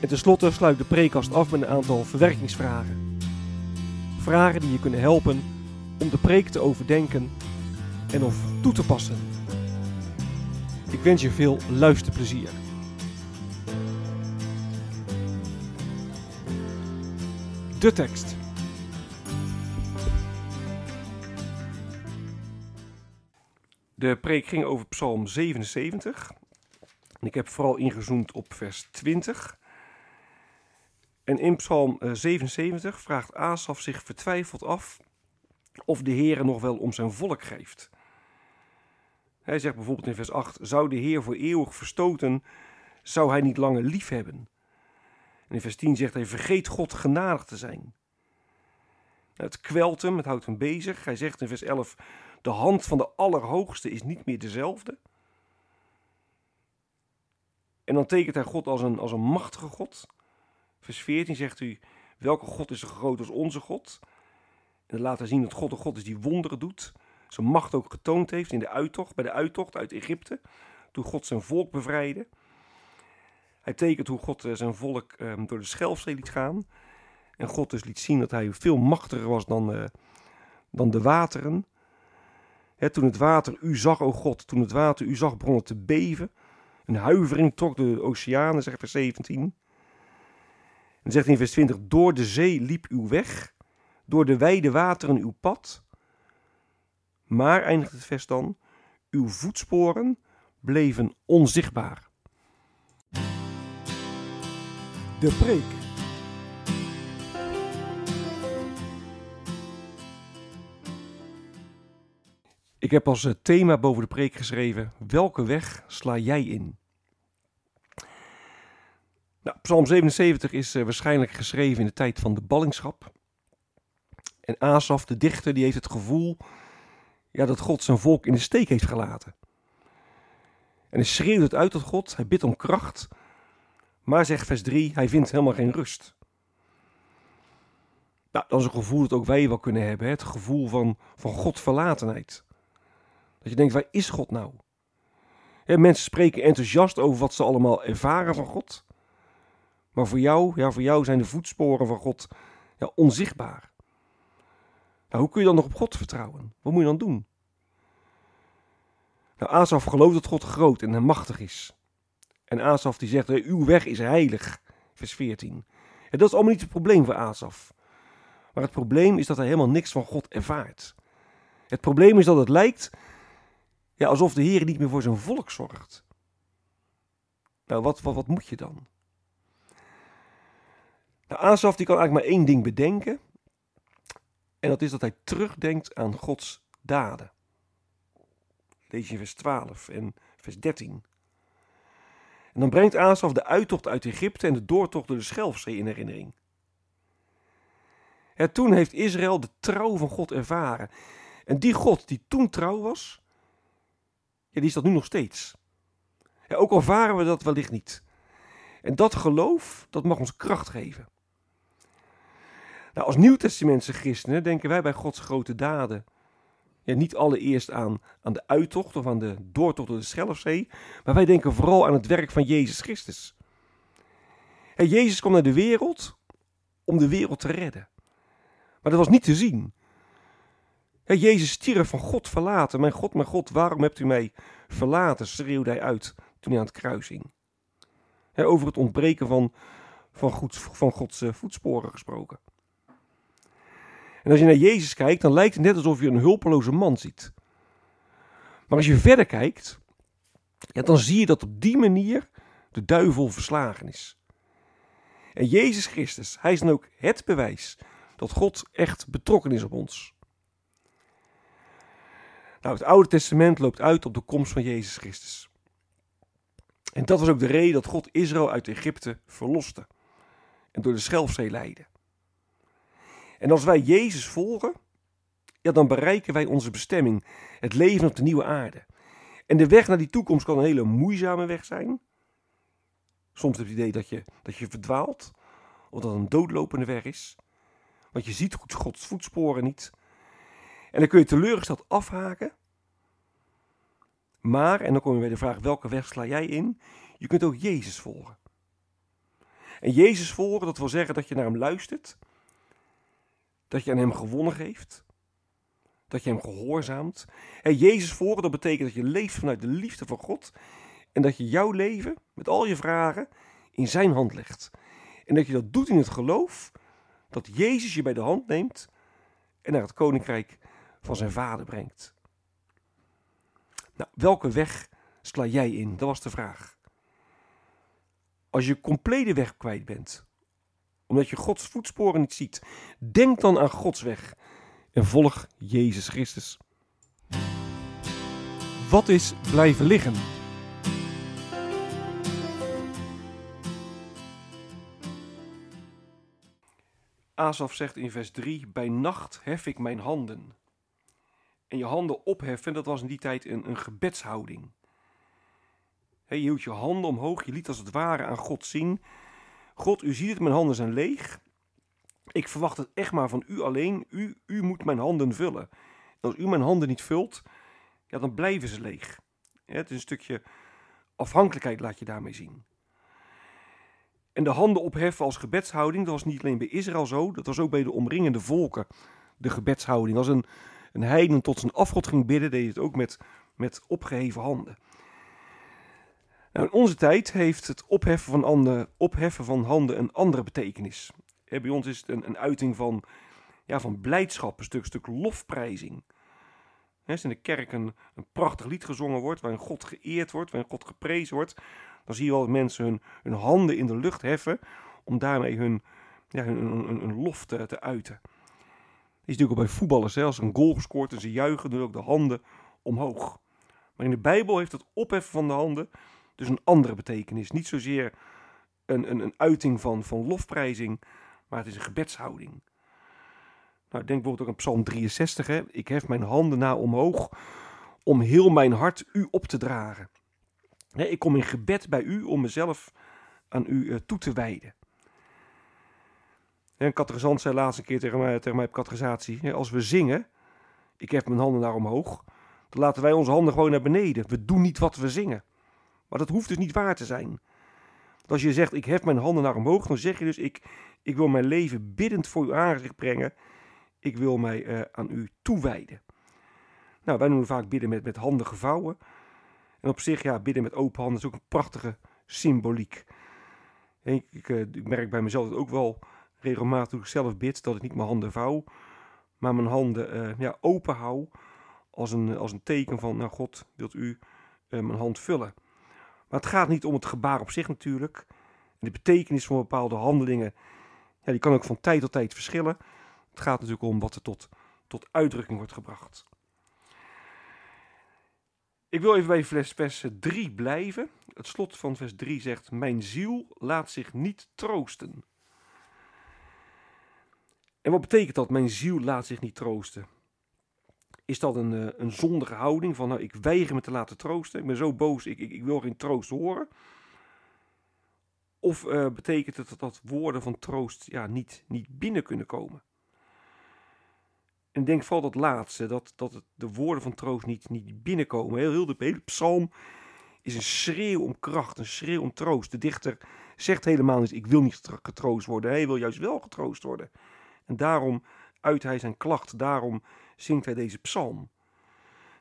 En tenslotte sluit de preekkast af met een aantal verwerkingsvragen. Vragen die je kunnen helpen om de preek te overdenken en of toe te passen. Ik wens je veel luisterplezier. De tekst. De preek ging over Psalm 77. En ik heb vooral ingezoomd op vers 20. En in Psalm 77 vraagt Asaf zich vertwijfeld af of de Heer nog wel om zijn volk geeft. Hij zegt bijvoorbeeld in vers 8: Zou de Heer voor eeuwig verstoten, zou hij niet langer lief hebben? En in vers 10 zegt hij: Vergeet God genadig te zijn. Het kwelt hem, het houdt hem bezig. Hij zegt in vers 11: De hand van de Allerhoogste is niet meer dezelfde. En dan tekent hij God als een, als een machtige God. Vers 14 zegt u: Welke God is zo groot als onze God? En laat hij zien dat God een God is die wonderen doet. Zijn macht ook getoond heeft in de uittocht, bij de uittocht uit Egypte. Toen God zijn volk bevrijdde. Hij tekent hoe God zijn volk ehm, door de Schelfzee liet gaan. En God dus liet zien dat hij veel machtiger was dan, uh, dan de wateren. Toen het water u zag, o God, toen het water u zag, begon te beven. Een huivering trok de oceanen, zegt vers 17. En zegt in vers 20, door de zee liep uw weg, door de wijde wateren uw pad. Maar, eindigt het vers dan, uw voetsporen bleven onzichtbaar. De preek. Ik heb als thema boven de preek geschreven: Welke weg sla jij in? Nou, Psalm 77 is uh, waarschijnlijk geschreven in de tijd van de ballingschap. En Asaf, de dichter, die heeft het gevoel ja, dat God zijn volk in de steek heeft gelaten. En hij schreeuwt het uit tot God, hij bidt om kracht. Maar zegt vers 3, hij vindt helemaal geen rust. Nou, dat is een gevoel dat ook wij wel kunnen hebben. Hè? Het gevoel van, van Godverlatenheid. Dat je denkt, waar is God nou? Mensen spreken enthousiast over wat ze allemaal ervaren van God. Maar voor jou, ja, voor jou zijn de voetsporen van God ja, onzichtbaar. Nou, hoe kun je dan nog op God vertrouwen? Wat moet je dan doen? Nou, Asaf gelooft dat God groot en machtig is. En Asaf die zegt, uw weg is heilig, vers 14. En dat is allemaal niet het probleem voor Asaf. Maar het probleem is dat hij helemaal niks van God ervaart. Het probleem is dat het lijkt ja, alsof de Heer niet meer voor zijn volk zorgt. Nou, wat, wat, wat moet je dan? Asaf die kan eigenlijk maar één ding bedenken. En dat is dat hij terugdenkt aan Gods daden. Lees je vers 12 en vers 13. En dan brengt Asaf de uittocht uit Egypte en de doortocht door de Schelfzee in herinnering. Toen heeft Israël de trouw van God ervaren. En die God die toen trouw was, ja, die is dat nu nog steeds. Ja, ook al varen we dat wellicht niet. En dat geloof, dat mag ons kracht geven. Nou, als Nieuwtestamentse christenen denken wij bij Gods grote daden ja, niet allereerst aan, aan de uittocht of aan de doortocht door de Schelfzee, maar wij denken vooral aan het werk van Jezus Christus. En Jezus kwam naar de wereld om de wereld te redden. Maar dat was niet te zien. Jezus stierf van God verlaten. Mijn God, mijn God, waarom hebt u mij verlaten? schreeuwde hij uit toen hij aan het kruis hing. over het ontbreken van, van, van Gods voetsporen gesproken. En als je naar Jezus kijkt, dan lijkt het net alsof je een hulpeloze man ziet. Maar als je verder kijkt, ja, dan zie je dat op die manier de duivel verslagen is. En Jezus Christus, hij is dan ook het bewijs dat God echt betrokken is op ons. Nou, het Oude Testament loopt uit op de komst van Jezus Christus. En dat was ook de reden dat God Israël uit Egypte verloste en door de Schelfzee leidde. En als wij Jezus volgen, ja, dan bereiken wij onze bestemming, het leven op de nieuwe aarde. En de weg naar die toekomst kan een hele moeizame weg zijn. Soms heb je het idee dat je, dat je verdwaalt, of dat het een doodlopende weg is. Want je ziet Gods voetsporen niet. En dan kun je teleurgesteld afhaken. Maar, en dan kom je bij de vraag, welke weg sla jij in? Je kunt ook Jezus volgen. En Jezus volgen, dat wil zeggen dat je naar hem luistert. Dat je aan hem gewonnen geeft. Dat je hem gehoorzaamt. En Jezus volgen, dat betekent dat je leeft vanuit de liefde van God. En dat je jouw leven, met al je vragen, in zijn hand legt. En dat je dat doet in het geloof dat Jezus je bij de hand neemt en naar het koninkrijk van zijn vader brengt. Nou, welke weg sla jij in? Dat was de vraag. Als je complete weg kwijt bent, omdat je Gods voetsporen niet ziet, denk dan aan Gods weg en volg Jezus Christus. Wat is blijven liggen? Asaf zegt in vers 3: Bij nacht hef ik mijn handen. En je handen opheffen, dat was in die tijd een, een gebedshouding. je hield je handen omhoog, je liet als het ware aan God zien: God, u ziet het, mijn handen zijn leeg. Ik verwacht het echt maar van u alleen. U, u moet mijn handen vullen. als u mijn handen niet vult, ja, dan blijven ze leeg. het is een stukje afhankelijkheid, laat je daarmee zien. En de handen opheffen als gebedshouding, dat was niet alleen bij Israël zo, dat was ook bij de omringende volken de gebedshouding. Als een, een heiden tot zijn afgod ging bidden, deed het ook met, met opgeheven handen. Nou, in onze tijd heeft het opheffen van, handen, opheffen van handen een andere betekenis. bij ons is het een, een uiting van, ja, van blijdschap, een stuk, stuk lofprijzing. als in de kerk een, prachtig lied gezongen wordt, waarin God geëerd wordt, waarin God geprezen wordt, dan zie je wel dat mensen hun, hun handen in de lucht heffen om daarmee hun, ja, hun, lof te, te uiten. Dat is natuurlijk ook bij voetballers. Hè? Als een goal gescoord en ze juichen, doen ook de handen omhoog. Maar in de Bijbel heeft het opheffen van de handen dus een andere betekenis. Niet zozeer een, een, een uiting van, van lofprijzing, maar het is een gebedshouding. Nou, denk bijvoorbeeld ook aan Psalm 63. Hè? Ik hef mijn handen naar omhoog om heel mijn hart u op te dragen ik kom in gebed bij u om mezelf aan u eh, toe te wijden. een catechisant zei laatst een keer tegen mij, tegen mij op catechisatie, als we zingen, ik heb mijn handen naar omhoog, dan laten wij onze handen gewoon naar beneden. We doen niet wat we zingen. Maar dat hoeft dus niet waar te zijn. Als je zegt, ik heb mijn handen naar omhoog, dan zeg je dus, ik, ik wil mijn leven biddend voor uw aangezicht brengen. Ik wil mij uh, aan u toewijden. Nou, wij noemen vaak bidden met, met handen gevouwen. En op zich, ja, bidden met open handen is ook een prachtige symboliek. Ik, ik, eh, ik, merk bij mezelf ook wel regelmatig toen ik zelf bid, dat ik niet mijn handen vouw, maar mijn handen uh, ja, open hou als een, als een teken van, nou God, wilt u mijn hand vullen. Maar het gaat niet om het gebaar op zich natuurlijk. De betekenis van bepaalde handelingen, ja, die kan ook van tijd tot tijd verschillen. Het gaat natuurlijk om wat er tot, tot uitdrukking wordt gebracht. Ik wil even bij vers 3 blijven. Het slot van vers 3 zegt: Mijn ziel laat zich niet troosten. En wat betekent dat? Mijn ziel laat zich niet troosten. Is dat een, eh, een zondige houding van nou, ik weiger me te laten troosten? Ik ben zo boos, ik, ik, ik wil geen troost horen. Of uh, betekent het dat, dat woorden van troost ja, niet, niet binnen kunnen komen? En ik denk vooral dat laatste, dat, dat het, de woorden van troost niet, niet binnenkomen. Heel, heel de hele psalm is een schreeuw om kracht, een schreeuw om troost. De dichter zegt helemaal niet, ik wil niet getroost worden. Hij wil juist wel getroost worden. En daarom uit hij zijn klacht, daarom zingt hij deze psalm.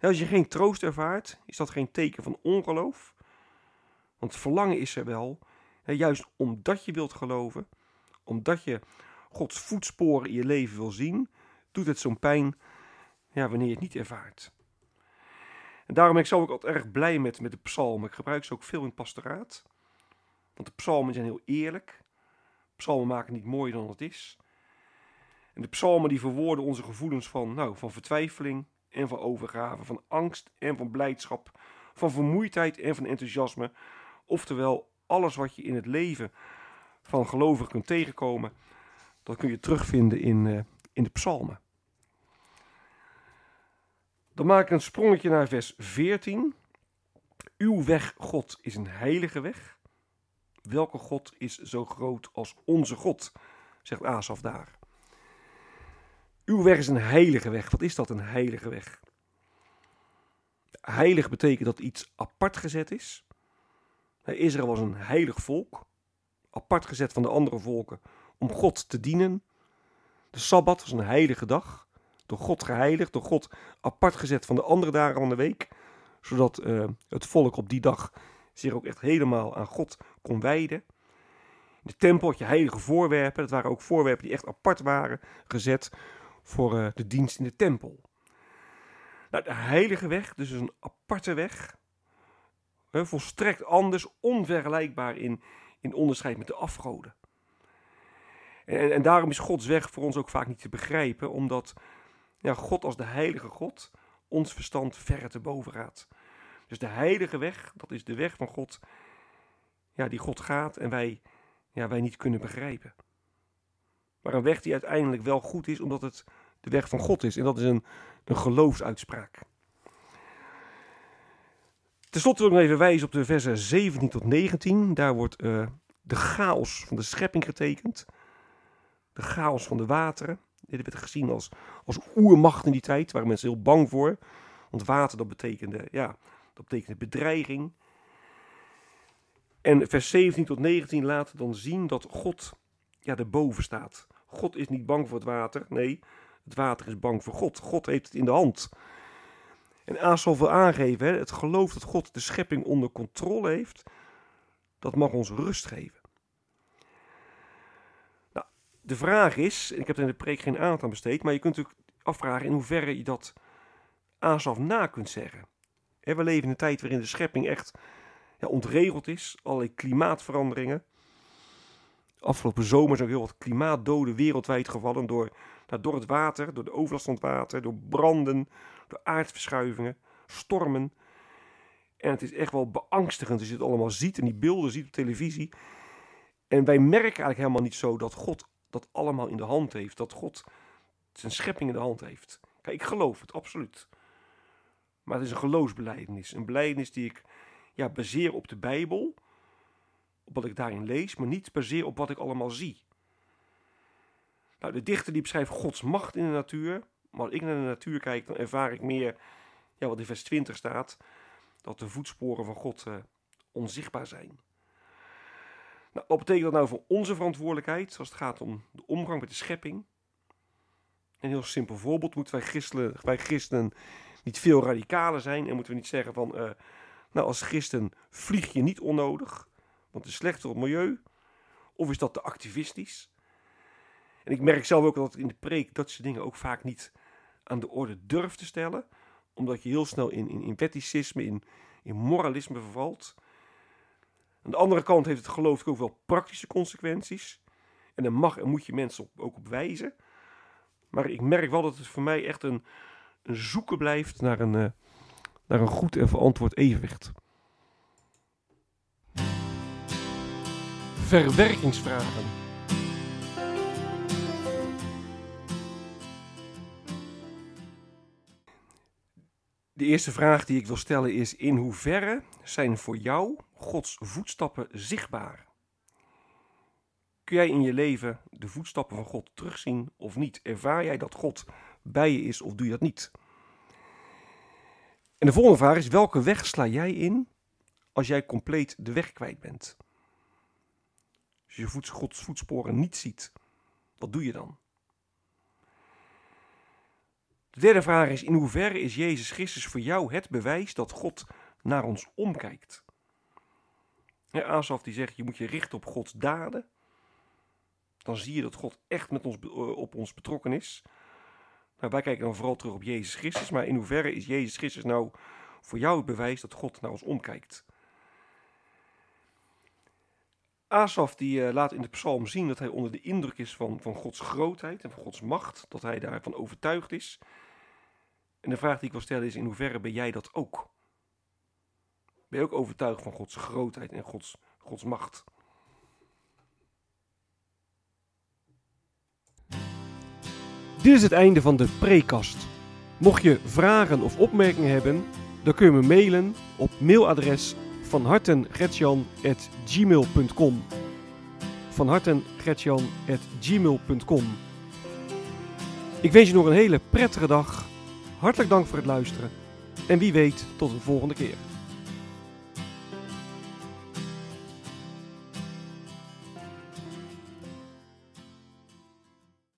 als je geen troost ervaart, is dat geen teken van ongeloof. Want verlangen is er wel, juist omdat je wilt geloven, omdat je Gods voetsporen in je leven wil zien, doet het zo'n pijn ja, wanneer je het niet ervaart. En daarom ben ik zo ook altijd erg blij met, met de psalmen. Ik gebruik ze ook veel in het pastoraat. Want de psalmen zijn heel eerlijk. Psalmen maken niet mooier dan het is. En de psalmen die verwoorden onze gevoelens van, nou, van vertwijfeling en van overgave, van angst en van blijdschap, van vermoeidheid en van enthousiasme. Oftewel, alles wat je in het leven van gelovigen kunt tegenkomen, dat kun je terugvinden in, uh, in de psalmen. Dan maak ik een sprongetje naar vers 14. Uw weg, God, is een heilige weg. Welke God is zo groot als onze God? Zegt Asaf daar. Uw weg is een heilige weg. Wat is dat, een heilige weg? Heilig betekent dat iets apart gezet is. Israël was een heilig volk, apart gezet van de andere volken om God te dienen. De Sabbat was een heilige dag, door God geheiligd, door God apart gezet van de andere dagen van de week, zodat uh, het volk op die dag zich ook echt helemaal aan God kon wijden. De tempel had je heilige voorwerpen, dat waren ook voorwerpen die echt apart waren gezet voor uh, de dienst in de tempel. Nou, de heilige weg, dus een aparte weg, volstrekt anders, onvergelijkbaar in, in onderscheid met de afgoden. En, en daarom is Gods weg voor ons ook vaak niet te begrijpen, omdat ja, God als de heilige God ons verstand verre te boven gaat. Dus de heilige weg, dat is de weg van God, ja, die God gaat en wij, ja, wij niet kunnen begrijpen. Maar een weg die uiteindelijk wel goed is, omdat het de weg van God is. En dat is een, een geloofsuitspraak. Ten slotte wil ik nog even wijzen op de versen 17 tot 19. Daar wordt uh, de chaos van de schepping getekend. De chaos van de wateren. Dit werd gezien als, als oermacht in die tijd. Daar waren mensen heel bang voor. Want water dat betekende, ja, dat betekende bedreiging. En vers 17 tot 19 laat dan zien dat God ja, erboven staat. God is niet bang voor het water. Nee, het water is bang voor God. God heeft het in de hand. En Asaf wil aangeven, hè, het geloof dat God de schepping onder controle heeft, dat mag ons rust geven. Nou, de vraag is, ik heb er in de preek geen aandacht aan besteed, maar je kunt natuurlijk afvragen in hoeverre je dat Asaf na kunt zeggen. we leven in een tijd waarin de schepping echt ja, ontregeld is, allerlei klimaatveranderingen. Afgelopen zomer zijn heel wat klimaatdoden wereldwijd gevallen door, nou, door het water, door de overlast van het water, door branden, door aardverschuivingen, stormen. En het is echt wel beangstigend als je het allemaal ziet en die beelden ziet op televisie. En wij merken eigenlijk helemaal niet zo dat God dat allemaal in de hand heeft. Dat God zijn schepping in de hand heeft. Kijk, ik geloof het, absoluut. Maar het is een geloofsbeleidenis. Een beleidenis die ik ja, baseer op de Bijbel. Op wat ik daarin lees, maar niet baseer op wat ik allemaal zie. Nou, de dichter die beschrijft Gods macht in de natuur. Maar als ik naar de natuur kijk, dan ervaar ik meer ja, wat in vers 20 staat. Dat de voetsporen van God uh, onzichtbaar zijn. Nou, wat betekent dat nou voor onze verantwoordelijkheid als het gaat om de omgang met de schepping? Een heel simpel voorbeeld. Moeten wij christenen, wij christenen niet veel radicaler zijn? En moeten we niet zeggen van, uh, nou als christen vlieg je niet onnodig, want het is slecht milieu? Of is dat te activistisch? En ik merk zelf ook dat in de preek dat soort dingen ook vaak niet aan de orde durft te stellen. Omdat je heel snel in, in, in wetticisme, in, in moralisme vervalt. Aan de andere kant heeft het geloof ook wel praktische consequenties. En daar mag en moet je mensen ook op wijzen. Maar ik merk wel dat het voor mij echt een, een zoeken blijft naar een, uh, naar een goed en verantwoord evenwicht. Verwerkingsvragen. De eerste vraag die ik wil stellen is: in hoeverre zijn voor jou Gods voetstappen zichtbaar? Kun jij in je leven de voetstappen van God terugzien of niet? Ervaar jij dat God bij je is of doe je dat niet? En de volgende vraag is: welke weg sla jij in als jij compleet de weg kwijt bent? Als je Gods voetsporen niet ziet, wat doe je dan? De derde vraag is: in hoeverre is Jezus Christus voor jou het bewijs dat God naar ons omkijkt? Ja, Asaf die zegt: je moet je richten op Gods daden. Dan zie je dat God echt met ons, eh, op ons betrokken is. Nou, wij kijken dan vooral terug op Jezus Christus, maar in hoeverre is Jezus Christus nou voor jou het bewijs dat God naar ons omkijkt? Asaf die uh, laat in de psalm zien dat hij onder de indruk is van, van Gods grootheid en van Gods macht, dat hij daarvan overtuigd is. En de vraag die ik wil stellen is, in hoeverre ben jij dat ook? Ben je ook overtuigd van Gods grootheid en Gods, Gods macht? Dit is het einde van de prekast. Mocht je vragen of opmerkingen hebben, dan kun je me mailen op mailadres van hartengretjan.gmail.com van Ik wens je nog een hele prettige dag. Hartelijk dank voor het luisteren. En wie weet tot een volgende keer.